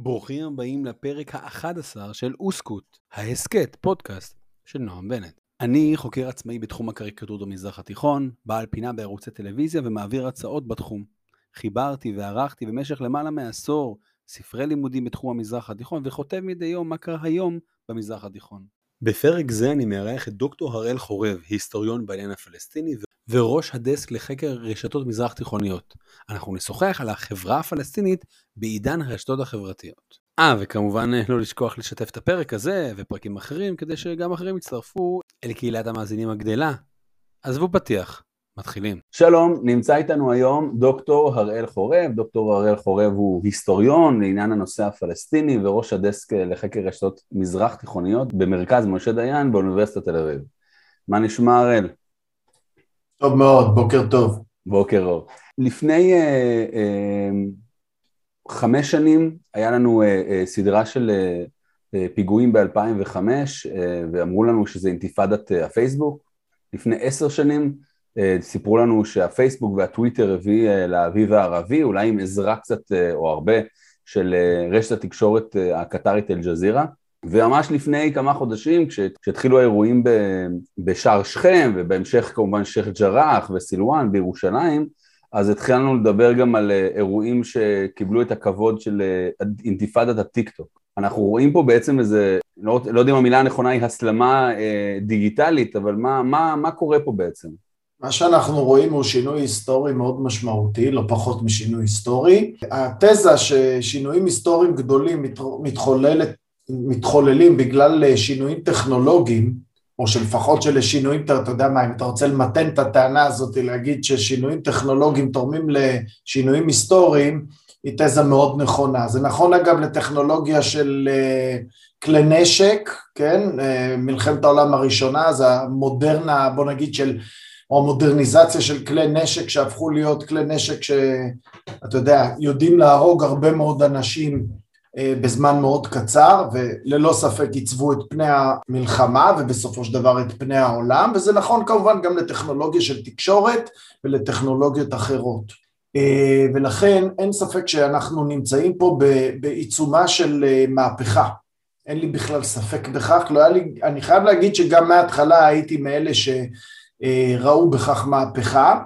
ברוכים הבאים לפרק ה-11 של אוסקוט, ההסכת, פודקאסט של נועם בנט. אני חוקר עצמאי בתחום הקריקטורות במזרח התיכון, בעל פינה בערוצי טלוויזיה ומעביר הצעות בתחום. חיברתי וערכתי במשך למעלה מעשור ספרי לימודים בתחום המזרח התיכון וכותב מדי יום מה קרה היום במזרח התיכון. בפרק זה אני מארח את דוקטור הראל חורב, היסטוריון בעניין הפלסטיני וראש הדסק לחקר רשתות מזרח תיכוניות. אנחנו נשוחח על החברה הפלסטינית בעידן הרשתות החברתיות. אה, וכמובן לא לשכוח לשתף את הפרק הזה ופרקים אחרים כדי שגם אחרים יצטרפו אל קהילת המאזינים הגדלה. עזבו פתיח, מתחילים. שלום, נמצא איתנו היום דוקטור הראל חורב. דוקטור הראל חורב הוא היסטוריון לעניין הנושא הפלסטיני וראש הדסק לחקר רשתות מזרח תיכוניות במרכז משה דיין באוניברסיטת תל אביב. מה נשמע הראל? טוב מאוד, בוקר טוב. בוקר אור. לפני אה, אה, חמש שנים היה לנו אה, אה, סדרה של אה, אה, פיגועים ב-2005 אה, ואמרו לנו שזה אינתיפאדת אה, הפייסבוק. לפני עשר שנים אה, סיפרו לנו שהפייסבוק והטוויטר הביא אה, לאביב הערבי, אולי עם עזרה קצת אה, או הרבה של אה, רשת התקשורת אה, הקטרית אל-ג'זירה. וממש לפני כמה חודשים, כשהתחילו האירועים בשער שכם, ובהמשך כמובן שייח' ג'ראח וסילואן בירושלים, אז התחלנו לדבר גם על אה, אירועים שקיבלו את הכבוד של אה, אינתיפאדת הטיק-טוק. אנחנו רואים פה בעצם איזה, לא, לא יודע אם המילה הנכונה היא הסלמה אה, דיגיטלית, אבל מה, מה, מה קורה פה בעצם? מה שאנחנו רואים הוא שינוי היסטורי מאוד משמעותי, לא פחות משינוי היסטורי. התזה ששינויים היסטוריים גדולים מתחוללת מתחוללים בגלל אה, שינויים טכנולוגיים, או שלפחות שלשינויים, אתה יודע מה, אם אתה רוצה למתן את הטענה הזאת, להגיד ששינויים טכנולוגיים תורמים לשינויים היסטוריים, היא תזה מאוד נכונה. זה נכון אגב לטכנולוגיה של אה, כלי נשק, כן, אה, מלחמת העולם הראשונה, זה המודרנה, בוא נגיד של, או המודרניזציה של כלי נשק שהפכו להיות כלי נשק שאתה יודע, יודעים להרוג הרבה מאוד אנשים בזמן מאוד קצר וללא ספק עיצבו את פני המלחמה ובסופו של דבר את פני העולם וזה נכון כמובן גם לטכנולוגיה של תקשורת ולטכנולוגיות אחרות. אה, ולכן אין ספק שאנחנו נמצאים פה בעיצומה של אה, מהפכה. אין לי בכלל ספק בכך, לא היה לי, אני חייב להגיד שגם מההתחלה הייתי מאלה שראו בכך מהפכה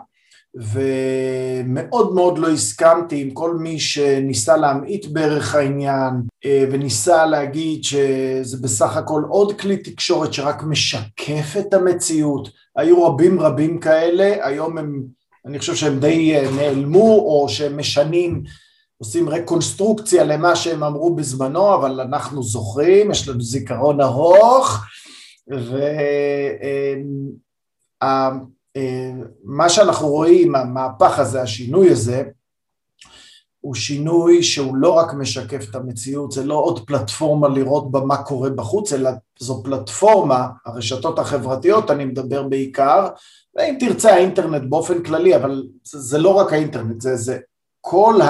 ומאוד מאוד לא הסכמתי עם כל מי שניסה להמעיט בערך העניין אה, וניסה להגיד שזה בסך הכל עוד כלי תקשורת שרק משקף את המציאות. היו רבים רבים כאלה, היום הם, אני חושב שהם די אה, נעלמו או שהם משנים, עושים רקונסטרוקציה למה שהם אמרו בזמנו, אבל אנחנו זוכרים, יש לנו זיכרון ארוך, ו... אה, מה שאנחנו רואים, המהפך הזה, השינוי הזה, הוא שינוי שהוא לא רק משקף את המציאות, זה לא עוד פלטפורמה לראות בה מה קורה בחוץ, אלא זו פלטפורמה, הרשתות החברתיות, אני מדבר בעיקר, ואם תרצה האינטרנט באופן כללי, אבל זה, זה לא רק האינטרנט, זה, זה כל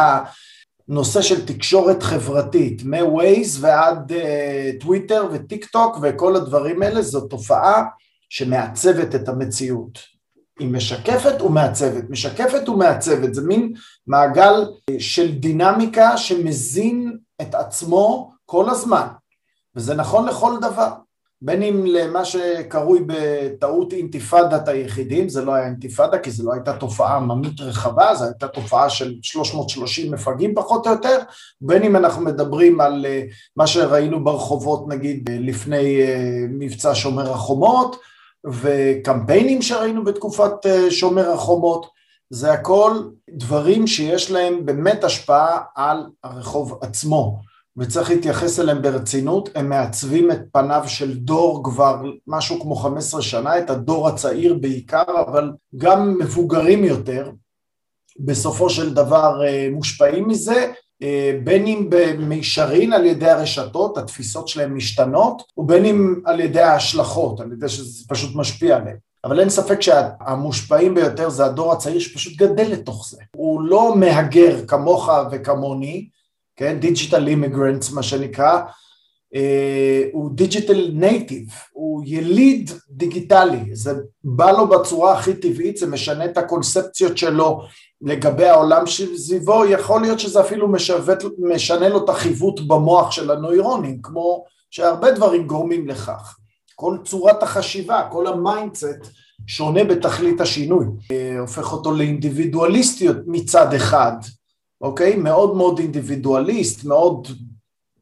הנושא של תקשורת חברתית, מ-Waze ועד טוויטר uh, וטיק טוק וכל הדברים האלה, זו תופעה שמעצבת את המציאות. היא משקפת ומעצבת, משקפת ומעצבת, זה מין מעגל של דינמיקה שמזין את עצמו כל הזמן, וזה נכון לכל דבר, בין אם למה שקרוי בטעות אינתיפאדת היחידים, זה לא היה אינתיפאדה כי זו לא הייתה תופעה עממית רחבה, זו הייתה תופעה של 330 מפגעים פחות או יותר, בין אם אנחנו מדברים על אה, מה שראינו ברחובות נגיד לפני אה, מבצע שומר החומות, וקמפיינים שראינו בתקופת אה, שומר החומות, זה הכל דברים שיש להם באמת השפעה על הרחוב עצמו וצריך להתייחס אליהם ברצינות, הם מעצבים את פניו של דור כבר משהו כמו 15 שנה, את הדור הצעיר בעיקר, אבל גם מבוגרים יותר. בסופו של דבר אה, מושפעים מזה בין אם במישרין על ידי הרשתות, התפיסות שלהם משתנות, ובין אם על ידי ההשלכות, על ידי שזה פשוט משפיע עליהם. אבל אין ספק שהמושפעים ביותר זה הדור הצעיר שפשוט גדל לתוך זה. הוא לא מהגר כמוך וכמוני, כן, digital immigrants מה שנקרא, אה, הוא digital native, הוא יליד דיגיטלי, זה בא לו בצורה הכי טבעית, זה משנה את הקונספציות שלו לגבי העולם שסביבו, יכול להיות שזה אפילו משוות, משנה לו את החיווט במוח של הנוירונים, כמו שהרבה דברים גורמים לכך. כל צורת החשיבה, כל ה mindset שונה בתכלית השינוי, אה, הופך אותו לאינדיבידואליסטיות מצד אחד, אוקיי? מאוד מאוד אינדיבידואליסט, מאוד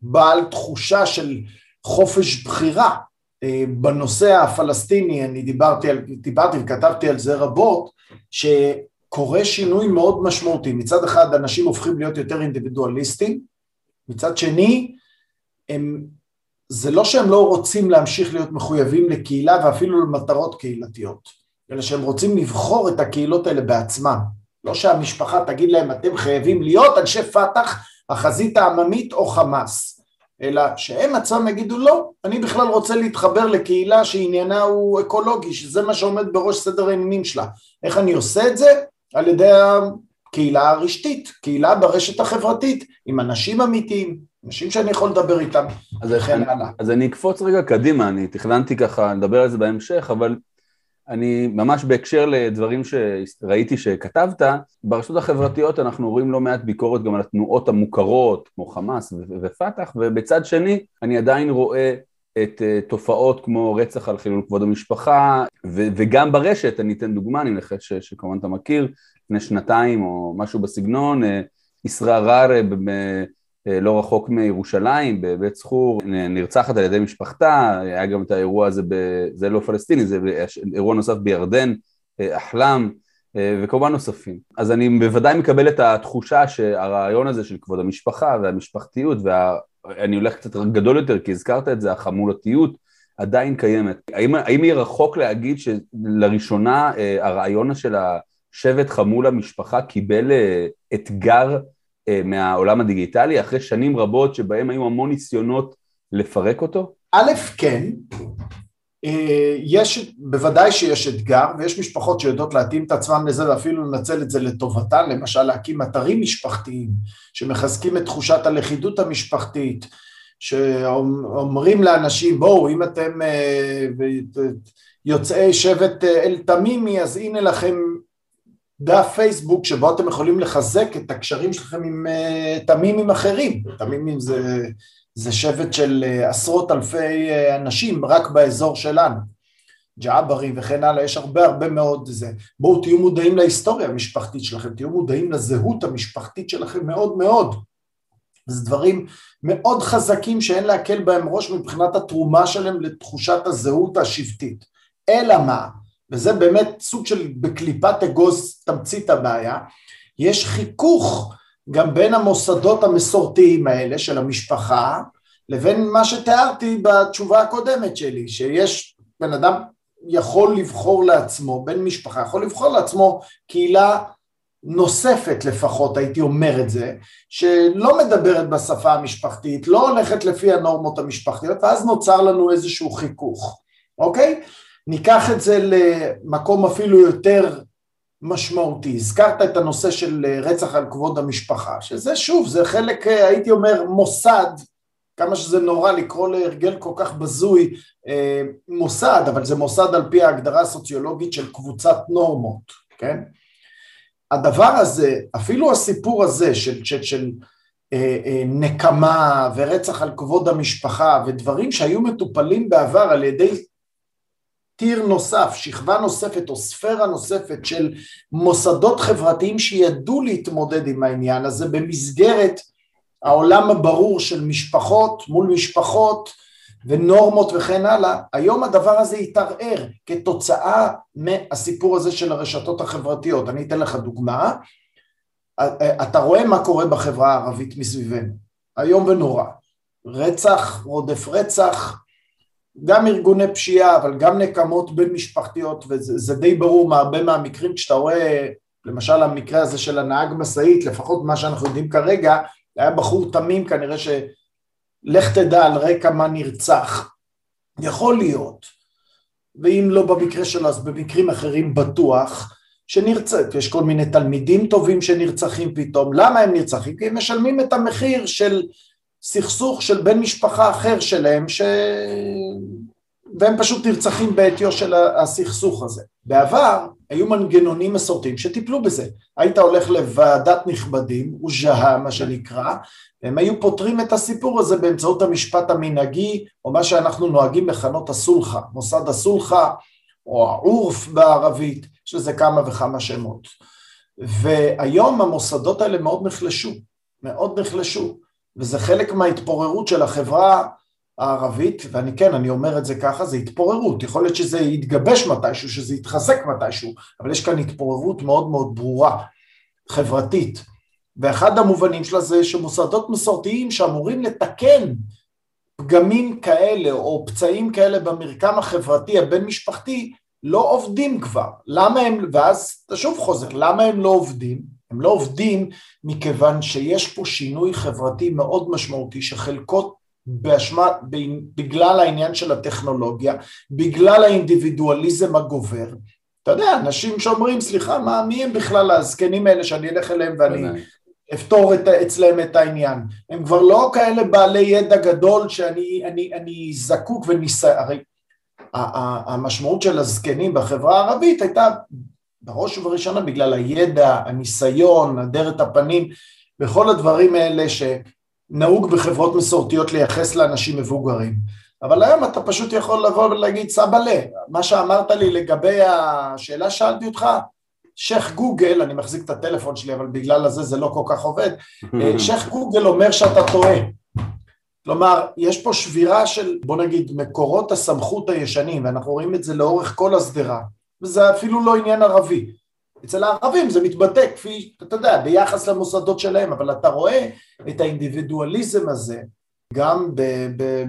בעל תחושה של חופש בחירה. אה, בנושא הפלסטיני, אני דיברתי, על, דיברתי וכתבתי על זה רבות, שקורה שינוי מאוד משמעותי. מצד אחד אנשים הופכים להיות יותר אינדיבידואליסטים, מצד שני, הם, זה לא שהם לא רוצים להמשיך להיות מחויבים לקהילה ואפילו למטרות קהילתיות, אלא שהם רוצים לבחור את הקהילות האלה בעצמם. לא שהמשפחה תגיד להם אתם חייבים להיות אנשי פת"ח, החזית העממית או חמאס, אלא שהם עצמם יגידו לא, אני בכלל רוצה להתחבר לקהילה שעניינה הוא אקולוגי, שזה מה שעומד בראש סדר העניינים שלה. איך אני עושה את זה? על ידי הקהילה הרשתית, קהילה ברשת החברתית, עם אנשים אמיתיים, אנשים שאני יכול לדבר איתם, וכן הלאה. אז אני אקפוץ רגע קדימה, אני תכננתי ככה לדבר על זה בהמשך, אבל אני ממש בהקשר לדברים שראיתי שכתבת, ברשתות החברתיות אנחנו רואים לא מעט ביקורת גם על התנועות המוכרות, כמו חמאס ופת"ח, ובצד שני אני עדיין רואה את uh, תופעות כמו רצח על חילול כבוד המשפחה, ו- וגם ברשת, אני אתן דוגמה, אני מנחש שכמובן אתה מכיר, לפני שנתיים או משהו בסגנון, uh, ישרא אה, לא רחוק מירושלים, בבית צחור, נרצחת על ידי משפחתה, היה גם את האירוע הזה, ב... זה לא פלסטיני, זה אירוע נוסף בירדן, אה, אחלם, אה, וכמובן נוספים. אז אני בוודאי מקבל את התחושה שהרעיון הזה של כבוד המשפחה והמשפחתיות, ואני הולך קצת גדול יותר, כי הזכרת את זה, החמולתיות, עדיין קיימת. האם, האם יהיה רחוק להגיד שלראשונה הרעיון של השבט חמולה משפחה קיבל אתגר אה, מהעולם הדיגיטלי, אחרי שנים רבות שבהם היו המון ניסיונות לפרק אותו? א', כן. אה, יש, בוודאי שיש אתגר, ויש משפחות שיודעות להתאים את עצמן לזה ואפילו לנצל את זה לטובתן, למשל להקים אתרים משפחתיים שמחזקים את תחושת הלכידות המשפחתית, שאומרים לאנשים בואו אם אתם אה, יוצאי שבט אל-תמימי אז הנה לכם דף פייסבוק שבו אתם יכולים לחזק את הקשרים שלכם עם uh, תמימים אחרים, תמימים זה, זה שבט של uh, עשרות אלפי uh, אנשים רק באזור שלנו, ג'עברי וכן הלאה, יש הרבה הרבה מאוד זה. בואו תהיו מודעים להיסטוריה המשפחתית שלכם, תהיו מודעים לזהות המשפחתית שלכם מאוד מאוד. זה דברים מאוד חזקים שאין להקל בהם ראש מבחינת התרומה שלהם לתחושת הזהות השבטית. אלא מה? וזה באמת סוג של בקליפת אגוז תמצית הבעיה, יש חיכוך גם בין המוסדות המסורתיים האלה של המשפחה לבין מה שתיארתי בתשובה הקודמת שלי, שיש בן אדם יכול לבחור לעצמו, בן משפחה יכול לבחור לעצמו קהילה נוספת לפחות, הייתי אומר את זה, שלא מדברת בשפה המשפחתית, לא הולכת לפי הנורמות המשפחתיות, ואז נוצר לנו איזשהו חיכוך, אוקיי? ניקח את זה למקום אפילו יותר משמעותי. הזכרת את הנושא של רצח על כבוד המשפחה, שזה שוב, זה חלק, הייתי אומר, מוסד, כמה שזה נורא לקרוא להרגל כל כך בזוי אה, מוסד, אבל זה מוסד על פי ההגדרה הסוציולוגית של קבוצת נורמות, כן? הדבר הזה, אפילו הסיפור הזה של, של, של אה, אה, נקמה ורצח על כבוד המשפחה ודברים שהיו מטופלים בעבר על ידי טיר נוסף, שכבה נוספת או ספירה נוספת של מוסדות חברתיים שידעו להתמודד עם העניין הזה במסגרת העולם הברור של משפחות מול משפחות ונורמות וכן הלאה, היום הדבר הזה יתערער כתוצאה מהסיפור הזה של הרשתות החברתיות. אני אתן לך דוגמה, אתה רואה מה קורה בחברה הערבית מסביבנו, איום ונורא, רצח, רודף רצח, גם ארגוני פשיעה, אבל גם נקמות בין משפחתיות, וזה די ברור מהרבה מהמקרים, כשאתה רואה, למשל המקרה הזה של הנהג משאית, לפחות מה שאנחנו יודעים כרגע, היה בחור תמים כנראה שלך תדע על רקע מה נרצח. יכול להיות, ואם לא במקרה שלו אז במקרים אחרים בטוח, שנרצח, יש כל מיני תלמידים טובים שנרצחים פתאום, למה הם נרצחים? כי הם משלמים את המחיר של סכסוך של בן משפחה אחר שלהם, ש... והם פשוט נרצחים בעטיו של הסכסוך הזה. בעבר היו מנגנונים מסורתיים שטיפלו בזה. היית הולך לוועדת נכבדים, וז'הה מה שנקרא, והם היו פותרים את הסיפור הזה באמצעות המשפט המנהגי, או מה שאנחנו נוהגים לכנות הסולחה, מוסד הסולחה, או העורף בערבית, יש לזה כמה וכמה שמות. והיום המוסדות האלה מאוד נחלשו, מאוד נחלשו, וזה חלק מההתפוררות של החברה הערבית, ואני כן, אני אומר את זה ככה, זה התפוררות, יכול להיות שזה יתגבש מתישהו, שזה יתחזק מתישהו, אבל יש כאן התפוררות מאוד מאוד ברורה, חברתית, ואחד המובנים שלה זה שמוסדות מסורתיים שאמורים לתקן פגמים כאלה או פצעים כאלה במרקם החברתי הבין משפחתי לא עובדים כבר, למה הם, ואז אתה שוב חוזר, למה הם לא עובדים? הם לא עובדים מכיוון שיש פה שינוי חברתי מאוד משמעותי שחלקות באשמה, בגלל העניין של הטכנולוגיה, בגלל האינדיבידואליזם הגובר. אתה יודע, אנשים שאומרים, סליחה, מה, מי הם בכלל הזקנים האלה שאני אלך אליהם ואני אפתור את, אצלם את העניין. הם כבר לא כאלה בעלי ידע גדול שאני אני, אני זקוק וניסיון, הרי המשמעות של הזקנים בחברה הערבית הייתה בראש ובראשונה בגלל הידע, הניסיון, אדרת הפנים, וכל הדברים האלה ש... נהוג בחברות מסורתיות לייחס לאנשים מבוגרים. אבל היום אתה פשוט יכול לבוא ולהגיד סבאלה, מה שאמרת לי לגבי השאלה שאלתי אותך, שייח' גוגל, אני מחזיק את הטלפון שלי אבל בגלל הזה זה לא כל כך עובד, שייח' גוגל אומר שאתה טועה. כלומר, יש פה שבירה של, בוא נגיד, מקורות הסמכות הישנים, ואנחנו רואים את זה לאורך כל השדרה, וזה אפילו לא עניין ערבי. אצל הערבים זה מתבטא כפי, אתה יודע, ביחס למוסדות שלהם, אבל אתה רואה את האינדיבידואליזם הזה גם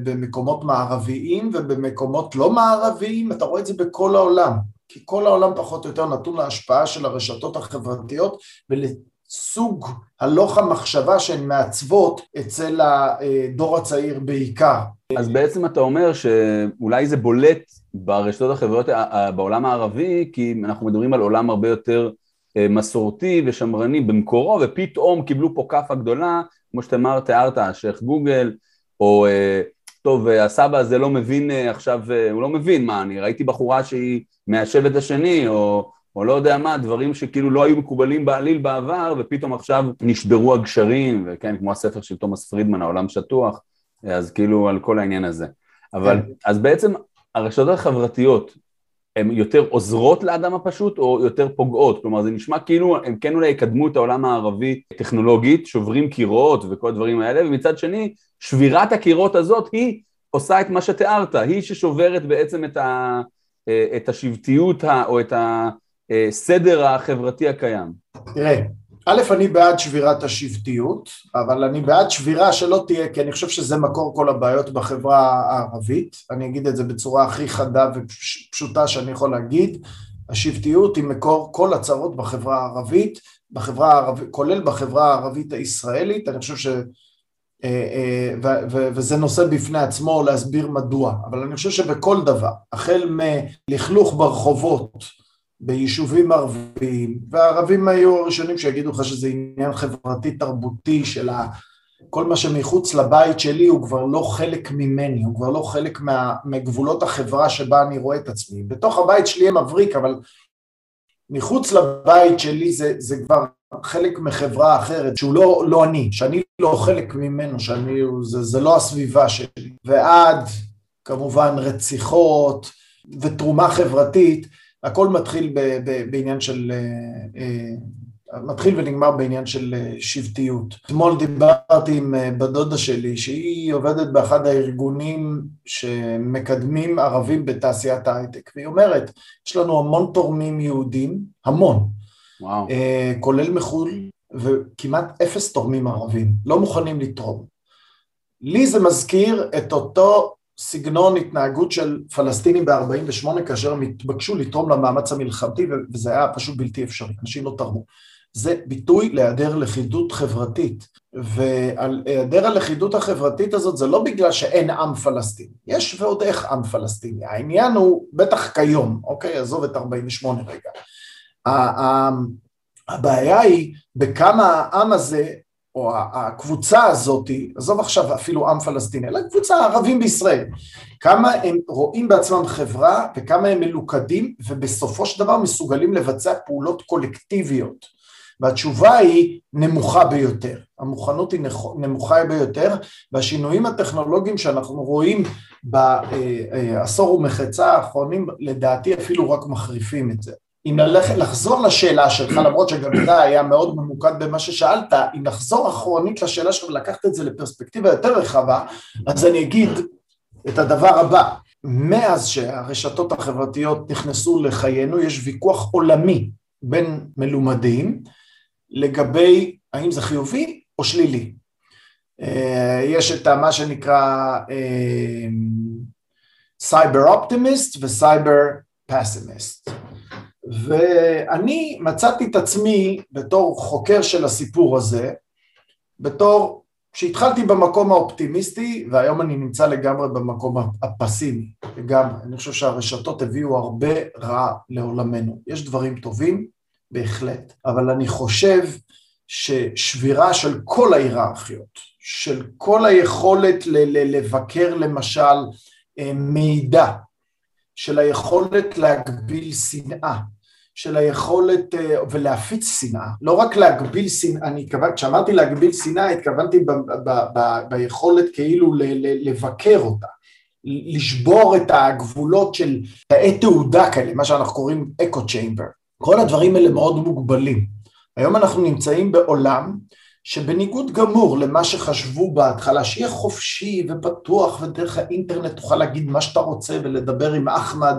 במקומות מערביים ובמקומות לא מערביים, אתה רואה את זה בכל העולם, כי כל העולם פחות או יותר נתון להשפעה של הרשתות החברתיות ולסוג הלוך המחשבה שהן מעצבות אצל הדור הצעיר בעיקר. אז בעצם אתה אומר שאולי זה בולט ברשתות החברתיות בעולם הערבי, כי אנחנו מדברים על עולם הרבה יותר אה, מסורתי ושמרני במקורו, ופתאום קיבלו פה כאפה גדולה, כמו שתמר תיארת, שייח' גוגל, או אה, טוב, הסבא הזה לא מבין אה, עכשיו, הוא לא מבין מה, אני ראיתי בחורה שהיא מהשבט השני, או, או לא יודע מה, דברים שכאילו לא היו מקובלים בעליל בעבר, ופתאום עכשיו נשברו הגשרים, וכן, כמו הספר של תומאס פרידמן, העולם שטוח, אז כאילו על כל העניין הזה. אבל, כן. אז בעצם הרשתות החברתיות הן יותר עוזרות לאדם הפשוט או יותר פוגעות? כלומר זה נשמע כאילו הם כן אולי יקדמו את העולם הערבי טכנולוגית, שוברים קירות וכל הדברים האלה, ומצד שני שבירת הקירות הזאת היא עושה את מה שתיארת, היא ששוברת בעצם את, ה, את השבטיות או את הסדר החברתי הקיים. תראה, א', אני בעד שבירת השבטיות, אבל אני בעד שבירה שלא תהיה, כי אני חושב שזה מקור כל הבעיות בחברה הערבית, אני אגיד את זה בצורה הכי חדה ופשוטה שאני יכול להגיד, השבטיות היא מקור כל הצרות בחברה הערבית, בחברה הערבית, כולל בחברה הערבית הישראלית, אני חושב ש... אה, אה, ו- ו- וזה נושא בפני עצמו להסביר מדוע, אבל אני חושב שבכל דבר, החל מלכלוך ברחובות, ביישובים ערביים, והערבים היו הראשונים שיגידו לך שזה עניין חברתי תרבותי של ה... כל מה שמחוץ לבית שלי הוא כבר לא חלק ממני, הוא כבר לא חלק מה, מגבולות החברה שבה אני רואה את עצמי. בתוך הבית שלי הם מבריק, אבל מחוץ לבית שלי זה, זה כבר חלק מחברה אחרת, שהוא לא, לא אני, שאני לא חלק ממנו, שאני, זה, זה לא הסביבה שלי. ועד כמובן רציחות ותרומה חברתית, הכל מתחיל ב, ב, בעניין של, אה, אה, מתחיל ונגמר בעניין של אה, שבטיות. אתמול דיברתי עם בת דודה שלי שהיא עובדת באחד הארגונים שמקדמים ערבים בתעשיית ההייטק והיא אומרת יש לנו המון תורמים יהודים, המון, וואו. כולל מחו"ל וכמעט אפס תורמים ערבים, לא מוכנים לתרום. לי זה מזכיר את אותו סגנון התנהגות של פלסטינים ב-48 כאשר הם התבקשו לתרום למאמץ המלחמתי וזה היה פשוט בלתי אפשרי, אנשים לא תרמו. זה ביטוי להיעדר לכידות חברתית ועל היעדר הלכידות החברתית הזאת זה לא בגלל שאין עם פלסטיני, יש ועוד איך עם פלסטיני, העניין הוא בטח כיום, אוקיי, עזוב את 48 רגע. הבעיה היא בכמה העם הזה או הקבוצה הזאת, עזוב עכשיו אפילו עם פלסטיני, אלא קבוצה ערבים בישראל, כמה הם רואים בעצמם חברה וכמה הם מלוכדים ובסופו של דבר מסוגלים לבצע פעולות קולקטיביות והתשובה היא נמוכה ביותר, המוכנות היא נמוכה ביותר והשינויים הטכנולוגיים שאנחנו רואים בעשור ומחצה האחרונים לדעתי אפילו רק מחריפים את זה. אם ללכת, לחזור לשאלה שלך, למרות שגם אתה היה מאוד ממוקד במה ששאלת, אם לחזור אחרונית לשאלה שלך ולקחת את זה לפרספקטיבה יותר רחבה, אז אני אגיד את הדבר הבא, מאז שהרשתות החברתיות נכנסו לחיינו, יש ויכוח עולמי בין מלומדים לגבי האם זה חיובי או שלילי. אה, יש את מה שנקרא cyber optimist ו cyber pessimist. ואני מצאתי את עצמי בתור חוקר של הסיפור הזה, בתור שהתחלתי במקום האופטימיסטי והיום אני נמצא לגמרי במקום הפסימי, לגמרי. אני חושב שהרשתות הביאו הרבה רע לעולמנו. יש דברים טובים, בהחלט, אבל אני חושב ששבירה של כל ההיררכיות, של כל היכולת לבקר למשל אה, מידע, של היכולת להגביל שנאה, של היכולת אה, ולהפיץ שנאה, לא רק להגביל שנאה, אני התכוונתי, כשאמרתי להגביל שנאה התכוונתי ב, ב, ב, ביכולת כאילו ל, ל, לבקר אותה, לשבור את הגבולות של תאי תעודה כאלה, מה שאנחנו קוראים אקו צ'יימבר, כל הדברים האלה מאוד מוגבלים. היום אנחנו נמצאים בעולם שבניגוד גמור למה שחשבו בהתחלה, שיהיה חופשי ופתוח ודרך האינטרנט תוכל להגיד מה שאתה רוצה ולדבר עם אחמד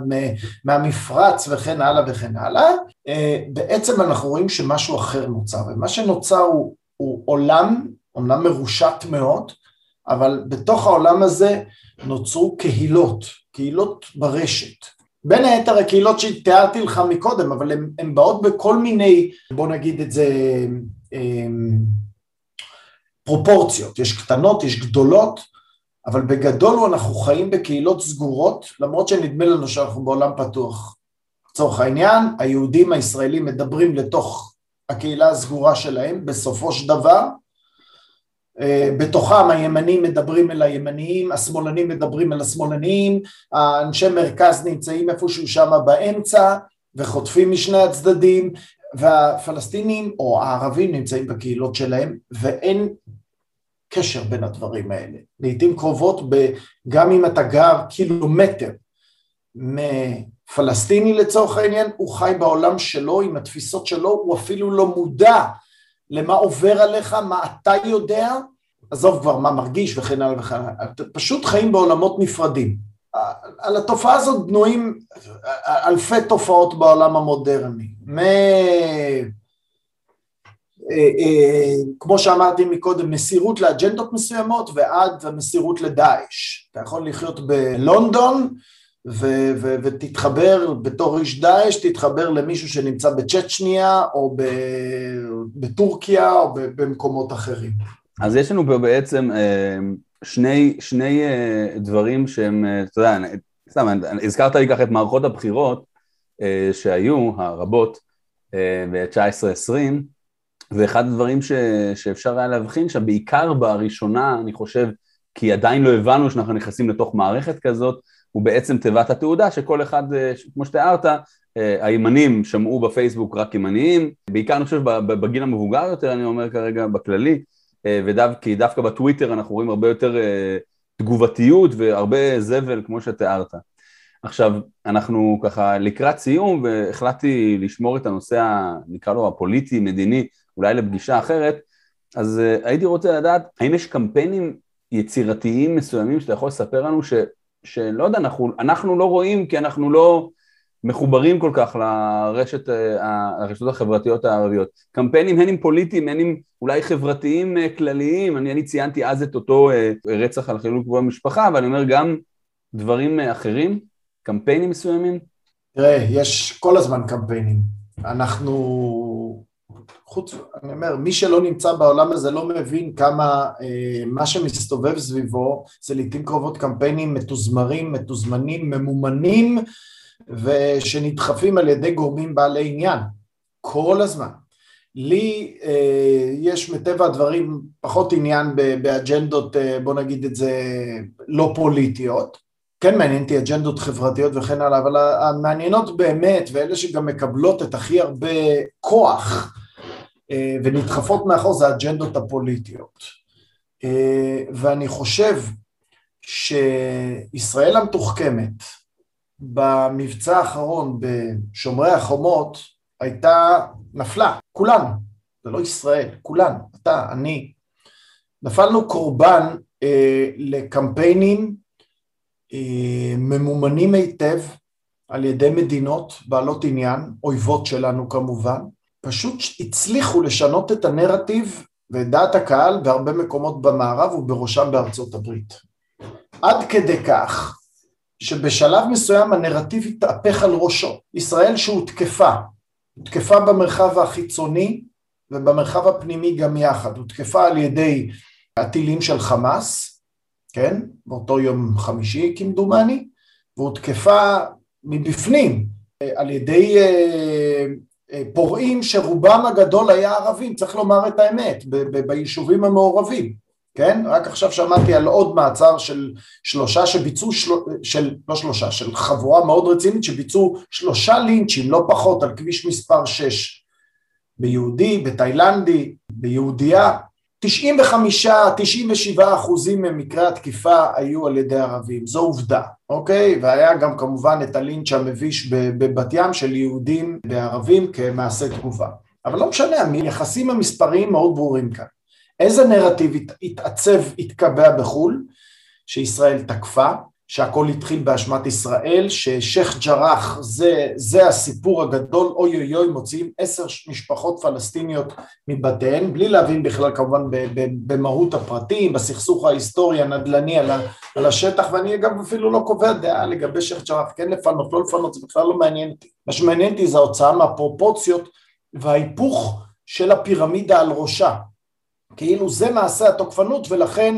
מהמפרץ וכן הלאה וכן הלאה, אה, בעצם אנחנו רואים שמשהו אחר נוצר, ומה שנוצר הוא, הוא עולם, אומנם מרושת מאוד, אבל בתוך העולם הזה נוצרו קהילות, קהילות ברשת. בין היתר הקהילות שתיארתי לך מקודם, אבל הן באות בכל מיני, בוא נגיד את זה, אה, פרופורציות, יש קטנות, יש גדולות, אבל בגדול אנחנו חיים בקהילות סגורות, למרות שנדמה לנו שאנחנו בעולם פתוח. לצורך העניין, היהודים הישראלים מדברים לתוך הקהילה הסגורה שלהם, בסופו של דבר, אה, בתוכם הימנים מדברים אל הימניים, השמאלנים מדברים אל השמאלניים, האנשי מרכז נמצאים איפשהו שם באמצע וחוטפים משני הצדדים, והפלסטינים או הערבים נמצאים בקהילות שלהם ואין קשר בין הדברים האלה. לעיתים קרובות, גם אם אתה גר קילומטר מפלסטיני לצורך העניין, הוא חי בעולם שלו עם התפיסות שלו, הוא אפילו לא מודע למה עובר עליך, מה אתה יודע, עזוב כבר מה מרגיש וכן הלאה וכן הלאה, פשוט חיים בעולמות נפרדים. על התופעה הזאת בנויים אלפי תופעות בעולם המודרני, מ... אה, אה, כמו שאמרתי מקודם, מסירות לאג'נדות מסוימות ועד המסירות לדאעש. אתה יכול לחיות בלונדון ו- ו- ותתחבר בתור איש דאעש, תתחבר למישהו שנמצא בצ'צ'ניה או בטורקיה או במקומות אחרים. אז יש לנו פה בעצם אה, שני, שני דברים שהם, אתה יודע, סתם, הזכרת לי ככה את מערכות הבחירות שהיו, הרבות, ב-19-20, ואחד הדברים ש, שאפשר היה להבחין שם, בעיקר בראשונה, אני חושב, כי עדיין לא הבנו שאנחנו נכנסים לתוך מערכת כזאת, הוא בעצם תיבת התעודה שכל אחד, אה, כמו שתיארת, אה, הימנים שמעו בפייסבוק רק ימניים, בעיקר אני חושב בגיל המבוגר יותר, אני אומר כרגע בכללי, אה, כי דווקא בטוויטר אנחנו רואים הרבה יותר תגובתיות והרבה זבל כמו שתיארת. עכשיו, אנחנו ככה לקראת סיום והחלטתי לשמור את הנושא, נקרא לו הפוליטי-מדיני, אולי לפגישה אחרת, אז uh, הייתי רוצה לדעת, האם יש קמפיינים יצירתיים מסוימים שאתה יכול לספר לנו ש, שלא יודע, אנחנו, אנחנו לא רואים כי אנחנו לא מחוברים כל כך לרשת, uh, הרשתות החברתיות הערביות. קמפיינים הן עם פוליטיים, הן עם אולי חברתיים uh, כלליים, אני, אני ציינתי אז את אותו uh, רצח על חילול קבוע במשפחה, אבל אני אומר גם דברים אחרים, קמפיינים מסוימים. תראה, יש כל הזמן קמפיינים. אנחנו חוץ, אני אומר, מי שלא נמצא בעולם הזה לא מבין כמה אה, מה שמסתובב סביבו זה לעיתים קרובות קמפיינים מתוזמרים, מתוזמנים, ממומנים ושנדחפים על ידי גורמים בעלי עניין, כל הזמן. לי אה, יש מטבע הדברים פחות עניין באג'נדות, אה, בוא נגיד את זה, לא פוליטיות. כן מעניין אותי אג'נדות חברתיות וכן הלאה, אבל המעניינות באמת, ואלה שגם מקבלות את הכי הרבה כוח אה, ונדחפות מאחור, זה האג'נדות הפוליטיות. אה, ואני חושב שישראל המתוחכמת במבצע האחרון בשומרי החומות הייתה, נפלה, כולנו, זה לא ישראל, כולנו, אתה, אני, נפלנו קורבן אה, לקמפיינים אה, ממומנים היטב על ידי מדינות בעלות עניין, אויבות שלנו כמובן, פשוט הצליחו לשנות את הנרטיב ואת דעת הקהל בהרבה מקומות במערב ובראשם בארצות הברית. עד כדי כך שבשלב מסוים הנרטיב התהפך על ראשו. ישראל שהותקפה, הותקפה במרחב החיצוני ובמרחב הפנימי גם יחד, הותקפה על ידי הטילים של חמאס, כן, באותו יום חמישי כמדומני, והותקפה מבפנים על ידי אה, אה, פורעים שרובם הגדול היה ערבים, צריך לומר את האמת, ביישובים המעורבים, כן? רק עכשיו שמעתי על עוד מעצר של שלושה שביצעו, של, של, לא שלושה, של חבורה מאוד רצינית שביצעו שלושה לינצ'ים, לא פחות, על כביש מספר 6, ביהודי, בתאילנדי, ביהודייה, 95, 97 אחוזים ממקרי התקיפה היו על ידי ערבים, זו עובדה, אוקיי? והיה גם כמובן את הלינץ' המביש בבת ים של יהודים וערבים כמעשה תגובה. אבל לא משנה, היחסים המספריים מאוד ברורים כאן. איזה נרטיב התעצב, התקבע בחו"ל? שישראל תקפה, שהכל התחיל באשמת ישראל, ששייח' ג'ראח זה, זה הסיפור הגדול, אוי אוי אוי מוציאים עשר משפחות פלסטיניות מבתיהן, בלי להבין בכלל כמובן במהות הפרטים, בסכסוך ההיסטורי הנדל"ני על, על השטח, ואני גם אפילו לא קובע דעה לגבי שייח' ג'ראח, כן לפנות, לא לפנות, זה בכלל לא מעניין אותי. מה שמעניין אותי זה ההוצאה מהפרופורציות וההיפוך של הפירמידה על ראשה. כאילו זה מעשה התוקפנות ולכן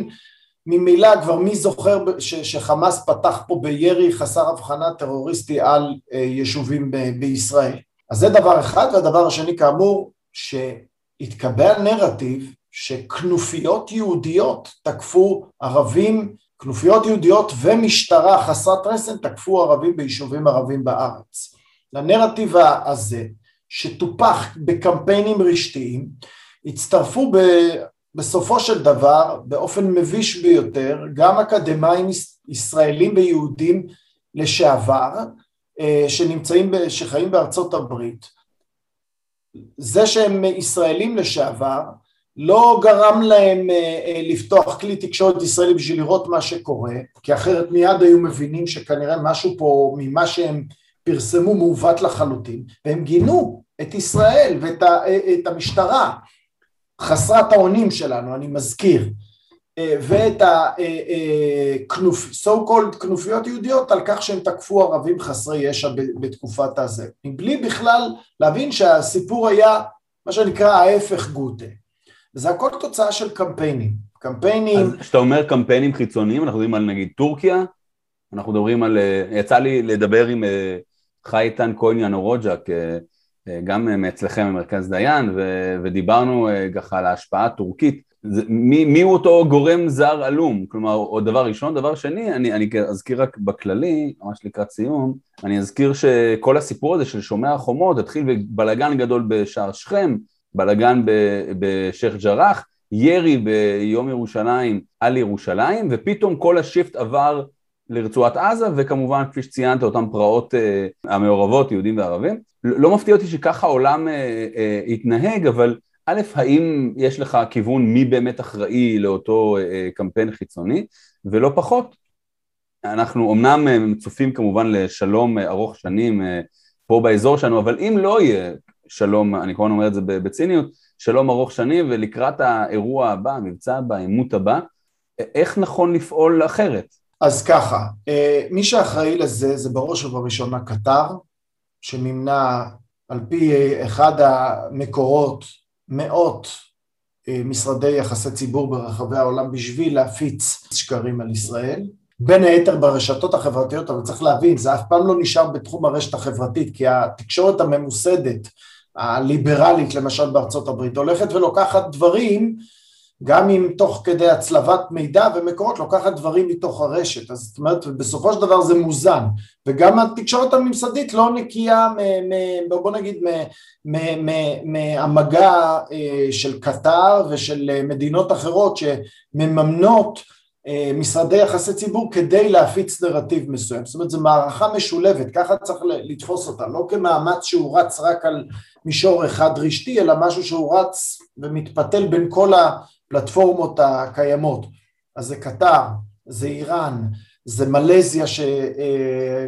ממילא כבר מי זוכר ש, שחמאס פתח פה בירי חסר הבחנה טרוריסטי על אה, יישובים ב, בישראל. אז זה דבר אחד, והדבר השני כאמור שהתקבע נרטיב שכנופיות יהודיות תקפו ערבים, כנופיות יהודיות ומשטרה חסרת רסן תקפו ערבים ביישובים ערבים בארץ. לנרטיב הזה שטופח בקמפיינים רשתיים הצטרפו ב, בסופו של דבר, באופן מביש ביותר, גם אקדמאים ישראלים ויהודים לשעבר, אה, שנמצאים, שחיים בארצות הברית, זה שהם ישראלים לשעבר, לא גרם להם אה, אה, לפתוח כלי תקשורת ישראלי בשביל לראות מה שקורה, כי אחרת מיד היו מבינים שכנראה משהו פה ממה שהם פרסמו מעוות לחלוטין, והם גינו את ישראל ואת המשטרה חסרת האונים שלנו, אני מזכיר, אה, ואת הכנופ... אה, אה, called כנופיות יהודיות על כך שהם תקפו ערבים חסרי ישע בתקופת הזה, מבלי בכלל להבין שהסיפור היה מה שנקרא ההפך גוטה. וזה הכל תוצאה של קמפיינים. קמפיינים... אז כשאתה אומר קמפיינים חיצוניים, אנחנו מדברים על נגיד טורקיה, אנחנו מדברים על... יצא לי לדבר עם חייטן כהן ינורוג'ה, גם מאצלכם ממרכז דיין, ו, ודיברנו אה, ככה על ההשפעה הטורקית. זה, מי, מי הוא אותו גורם זר עלום? כלומר, או דבר ראשון, דבר שני, אני, אני אזכיר רק בכללי, ממש לקראת סיום, אני אזכיר שכל הסיפור הזה של שומע החומות התחיל בבלגן גדול בשער שכם, בלגן בשייח' ג'ראח, ירי ביום ירושלים על ירושלים, ופתאום כל השיפט עבר לרצועת עזה, וכמובן, כפי שציינת, אותן פרעות uh, המעורבות, יהודים וערבים. לא מפתיע אותי שככה העולם uh, uh, התנהג, אבל א', האם יש לך כיוון מי באמת אחראי לאותו uh, קמפיין חיצוני, ולא פחות, אנחנו אמנם צופים כמובן לשלום ארוך שנים uh, פה באזור שלנו, אבל אם לא יהיה שלום, אני כמובן אומר את זה בציניות, שלום ארוך שנים, ולקראת האירוע הבא, המבצע הבא, העימות הבא, איך נכון לפעול אחרת? אז ככה, אה, מי שאחראי לזה זה בראש ובראשונה קטר, שמימנה על פי אחד המקורות מאות אה, משרדי יחסי ציבור ברחבי העולם בשביל להפיץ שקרים על ישראל, בין היתר ברשתות החברתיות, אבל צריך להבין, זה אף פעם לא נשאר בתחום הרשת החברתית, כי התקשורת הממוסדת הליברלית למשל בארצות הברית, הולכת ולוקחת דברים גם אם תוך כדי הצלבת מידע ומקורות לוקחת דברים מתוך הרשת, אז זאת אומרת בסופו של דבר זה מוזן. וגם התקשורת הממסדית לא נקייה מ, מ, בוא נגיד מהמגע אה, של קטר ושל אה, מדינות אחרות שמממנות אה, משרדי יחסי ציבור כדי להפיץ נרטיב מסוים, זאת אומרת זו מערכה משולבת, ככה צריך לתפוס אותה, לא כמאמץ שהוא רץ רק על מישור אחד רשתי אלא משהו שהוא רץ ומתפתל בין כל ה... הפלטפורמות הקיימות, אז זה קטר, זה איראן, זה מלזיה שגם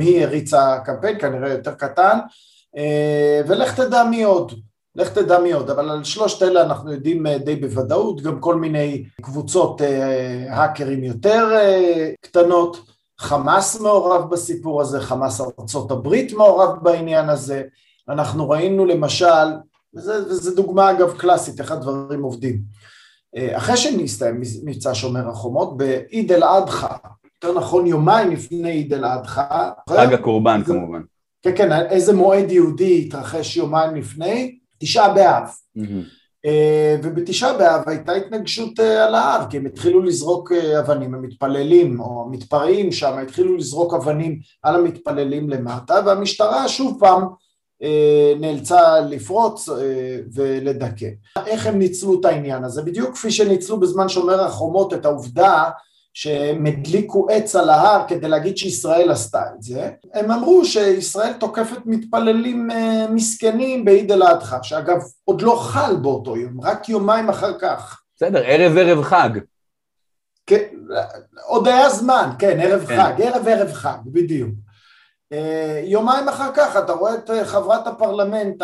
היא הריצה קמפיין כנראה יותר קטן, ולך תדע מי עוד, לך תדע מי עוד, אבל על שלושת אלה אנחנו יודעים די בוודאות, גם כל מיני קבוצות האקרים יותר קטנות, חמאס מעורב בסיפור הזה, חמאס ארצות הברית מעורב בעניין הזה, אנחנו ראינו למשל וזו דוגמה אגב קלאסית, איך הדברים עובדים. אה, אחרי שנסתיים מבצע שומר החומות, בעיד אל אדחא, יותר נכון יומיים לפני עיד אל אדחא. חג הקורבן איזה, כמובן. כן, כן, איזה מועד יהודי התרחש יומיים לפני? תשעה באב. Mm-hmm. ובתשעה באב הייתה התנגשות אה, על ההר, כי הם התחילו לזרוק אבנים, המתפללים או המתפרעים שם התחילו לזרוק אבנים על המתפללים למטה, והמשטרה שוב פעם נאלצה לפרוץ אה, ולדכא. איך הם ניצלו את העניין הזה? בדיוק כפי שניצלו בזמן שומר החומות את העובדה שהם הדליקו עץ על ההר כדי להגיד שישראל עשתה את זה, הם אמרו שישראל תוקפת מתפללים אה, מסכנים בעיד אל אדחא, שאגב עוד לא חל באותו יום, רק יומיים אחר כך. בסדר, ערב ערב חג. כן, עוד היה זמן, כן, ערב כן. חג, ערב ערב חג, בדיוק. אה, יומיים אחר כך אתה רואה את אה, חברת הפרלמנט,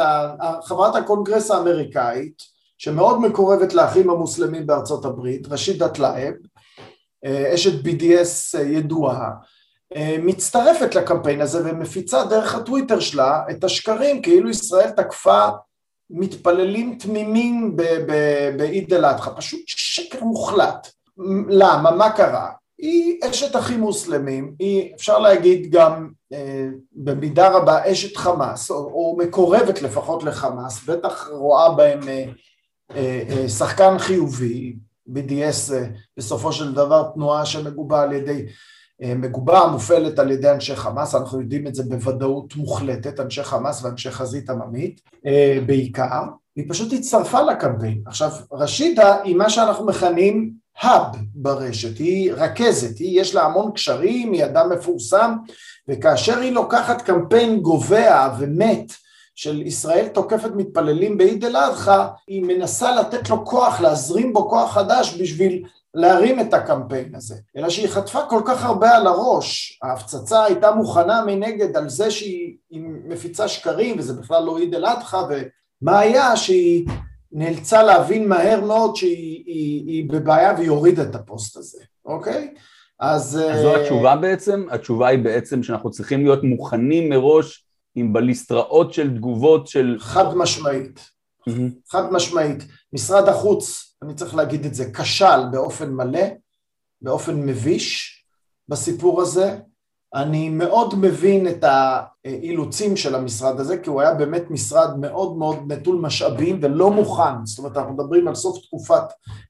חברת הקונגרס האמריקאית, שמאוד מקורבת לאחים המוסלמים בארצות הברית, ראשידה טלאב, אה, אשת BDS ידועה, מצטרפת לקמפיין הזה ומפיצה דרך הטוויטר שלה את השקרים כאילו ישראל תקפה מתפללים תמימים בעיד אל אדחא, פשוט שקר מוחלט. למה? מה קרה? היא אשת אחים מוסלמים, היא אפשר להגיד גם במידה רבה אשת חמאס, או, או מקורבת לפחות לחמאס, בטח רואה בהם אה, אה, אה, שחקן חיובי, BDS אה, בסופו של דבר תנועה שמגובה על ידי, אה, מגובה מופעלת על ידי אנשי חמאס, אנחנו יודעים את זה בוודאות מוחלטת, אנשי חמאס ואנשי חזית עממית אה, בעיקר, היא פשוט הצטרפה לקמפיין. עכשיו רשידה היא מה שאנחנו מכנים האב ברשת, היא רכזת, היא יש לה המון קשרים, היא אדם מפורסם וכאשר היא לוקחת קמפיין גובע ומת של ישראל תוקפת מתפללים בעיד אל אדחא, היא מנסה לתת לו כוח, להזרים בו כוח חדש בשביל להרים את הקמפיין הזה, אלא שהיא חטפה כל כך הרבה על הראש, ההפצצה הייתה מוכנה מנגד על זה שהיא מפיצה שקרים וזה בכלל לא עיד אל אדחא ומה היה שהיא נאלצה להבין מהר מאוד שהיא היא, היא בבעיה והיא הורידה את הפוסט הזה, אוקיי? אז... אז זו אה, התשובה בעצם? התשובה היא בעצם שאנחנו צריכים להיות מוכנים מראש עם בליסטראות של תגובות של... חד משמעית, mm-hmm. חד משמעית. משרד החוץ, אני צריך להגיד את זה, כשל באופן מלא, באופן מביש בסיפור הזה, אני מאוד מבין את האילוצים של המשרד הזה, כי הוא היה באמת משרד מאוד מאוד נטול משאבים ולא מוכן, זאת אומרת אנחנו מדברים על סוף תקופת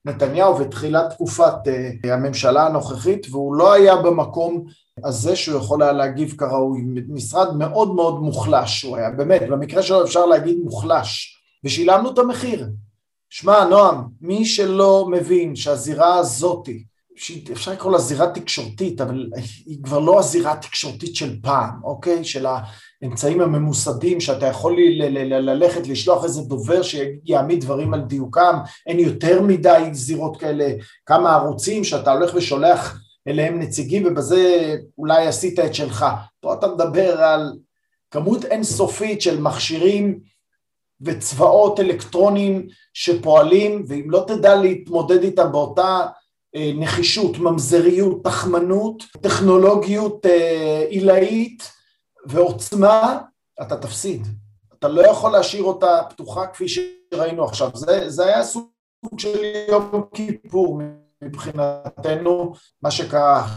נתניהו ותחילת תקופת אה, הממשלה הנוכחית, והוא לא היה במקום הזה שהוא יכול היה להגיב כראוי, משרד מאוד מאוד מוחלש הוא היה, באמת, במקרה שלו אפשר להגיד מוחלש, ושילמנו את המחיר. שמע, נועם, מי שלא מבין שהזירה הזאתי שאפשר לקרוא לה זירה תקשורתית, אבל היא כבר לא הזירה התקשורתית של פעם, אוקיי? של האמצעים הממוסדים שאתה יכול ללכת, לשלוח איזה דובר שיעמיד דברים על דיוקם, אין יותר מדי זירות כאלה, כמה ערוצים שאתה הולך ושולח אליהם נציגים ובזה אולי עשית את שלך. פה אתה מדבר על כמות אינסופית של מכשירים וצבאות אלקטרוניים שפועלים, ואם לא תדע להתמודד איתם באותה נחישות, ממזריות, תחמנות, טכנולוגיות אה, עילאית ועוצמה, אתה תפסיד. אתה לא יכול להשאיר אותה פתוחה כפי שראינו עכשיו. זה, זה היה סוג של יום כיפור מבחינתנו, מה שקרה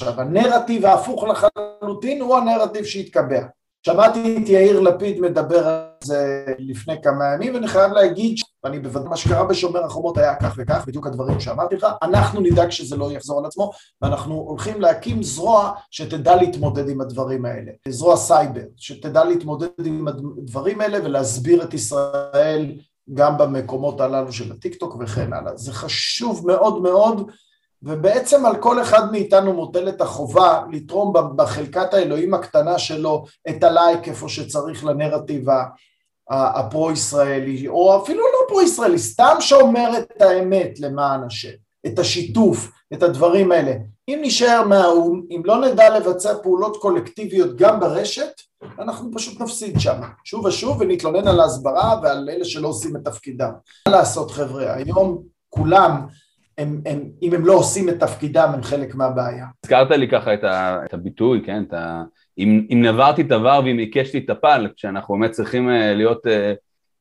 עכשיו. הנרטיב ההפוך לחלוטין הוא הנרטיב שהתקבע. שמעתי את יאיר לפיד מדבר על זה לפני כמה ימים, ואני חייב להגיד, ואני בוודאי, מה שקרה בשומר החומות היה כך וכך, בדיוק הדברים שאמרתי לך, אנחנו נדאג שזה לא יחזור על עצמו, ואנחנו הולכים להקים זרוע שתדע להתמודד עם הדברים האלה, זרוע סייבר, שתדע להתמודד עם הדברים האלה ולהסביר את ישראל גם במקומות הללו של הטיקטוק וכן הלאה. זה חשוב מאוד מאוד, ובעצם על כל אחד מאיתנו מוטלת החובה לתרום בחלקת האלוהים הקטנה שלו את הלייק איפה שצריך לנרטיב הפרו-ישראלי, או אפילו לא פרו-ישראלי, סתם שאומר את האמת למען השם, את השיתוף, את הדברים האלה. אם נשאר מהאו"ם, אם לא נדע לבצע פעולות קולקטיביות גם ברשת, אנחנו פשוט נפסיד שם, שוב ושוב, ונתלונן על ההסברה ועל אלה שלא עושים את תפקידם. מה לעשות חבר'ה, היום כולם הם, הם, אם הם לא עושים את תפקידם, הם חלק מהבעיה. הזכרת לי ככה את, ה, את הביטוי, כן? את ה, אם, אם נברתי את הוור ואם עיקשתי את הפל, כשאנחנו באמת צריכים אה, להיות, אה,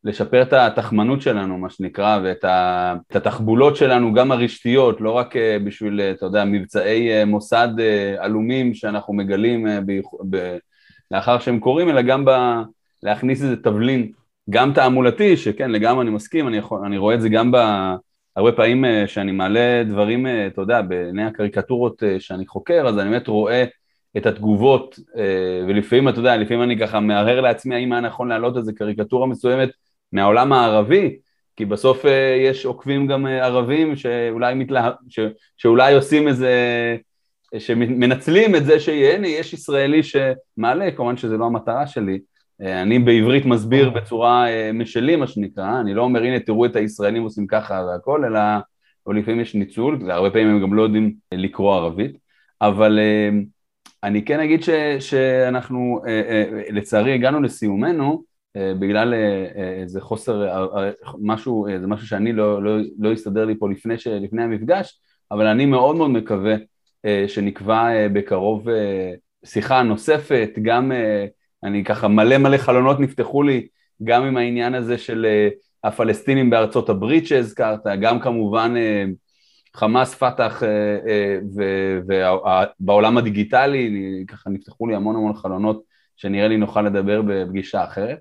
לשפר את התחמנות שלנו, מה שנקרא, ואת ה, התחבולות שלנו, גם הרשתיות, לא רק אה, בשביל, אתה יודע, מבצעי מוסד עלומים שאנחנו מגלים ב, ב, לאחר שהם קורים, אלא גם ב, להכניס איזה תבלין, גם תעמולתי, שכן, לגמרי אני מסכים, אני, יכול, אני רואה את זה גם ב... הרבה פעמים אה, שאני מעלה דברים, אה, אתה יודע, בעיני הקריקטורות אה, שאני חוקר, אז אני באמת רואה את התגובות, ולפעמים, אתה יודע, לפעמים אני ככה מהרהר לעצמי האם היה נכון להעלות איזה קריקטורה מסוימת מהעולם הערבי, כי בסוף יש עוקבים גם ערבים שאולי, מתלה... ש... שאולי עושים איזה, שמנצלים את זה שהנה, יש ישראלי שמעלה, כמובן שזה לא המטרה שלי, אני בעברית מסביר בצורה אה, משלי, מה שנקרא, אני לא אומר, הנה, תראו את הישראלים עושים ככה והכל, אלא, או לפעמים יש ניצול, והרבה פעמים הם גם לא יודעים לקרוא ערבית, אבל אה, אני כן אגיד ש, שאנחנו, אה, לצערי, הגענו לסיומנו, בגלל איזה חוסר, משהו, זה משהו שאני לא, לא, לא הסתדר לי פה לפני, ש, לפני המפגש, אבל אני מאוד מאוד מקווה שנקבע בקרוב שיחה נוספת, גם אני ככה מלא מלא חלונות נפתחו לי גם עם העניין הזה של uh, הפלסטינים בארצות הברית שהזכרת, גם כמובן uh, חמאס, פת"ח uh, ובעולם הדיגיטלי, ככה נפתחו לי המון המון חלונות שנראה לי נוכל לדבר בפגישה אחרת.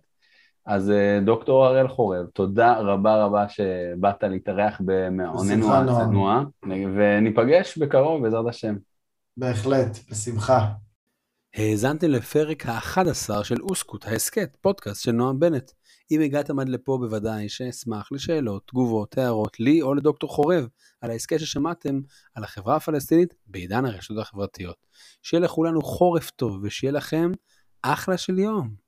אז דוקטור הראל חורב, תודה רבה רבה שבאת להתארח במעוננו הצנוע, וניפגש בקרוב בעזרת השם. בהחלט, בשמחה. האזנתם לפרק ה-11 של אוסקוט, ההסכת, פודקאסט של נועם בנט. אם הגעתם עד לפה בוודאי שאשמח לשאלות, תגובות, הערות, לי או לדוקטור חורב, על ההסכת ששמעתם על החברה הפלסטינית בעידן הרשתות החברתיות. שיהיה לכולנו חורף טוב ושיהיה לכם אחלה של יום.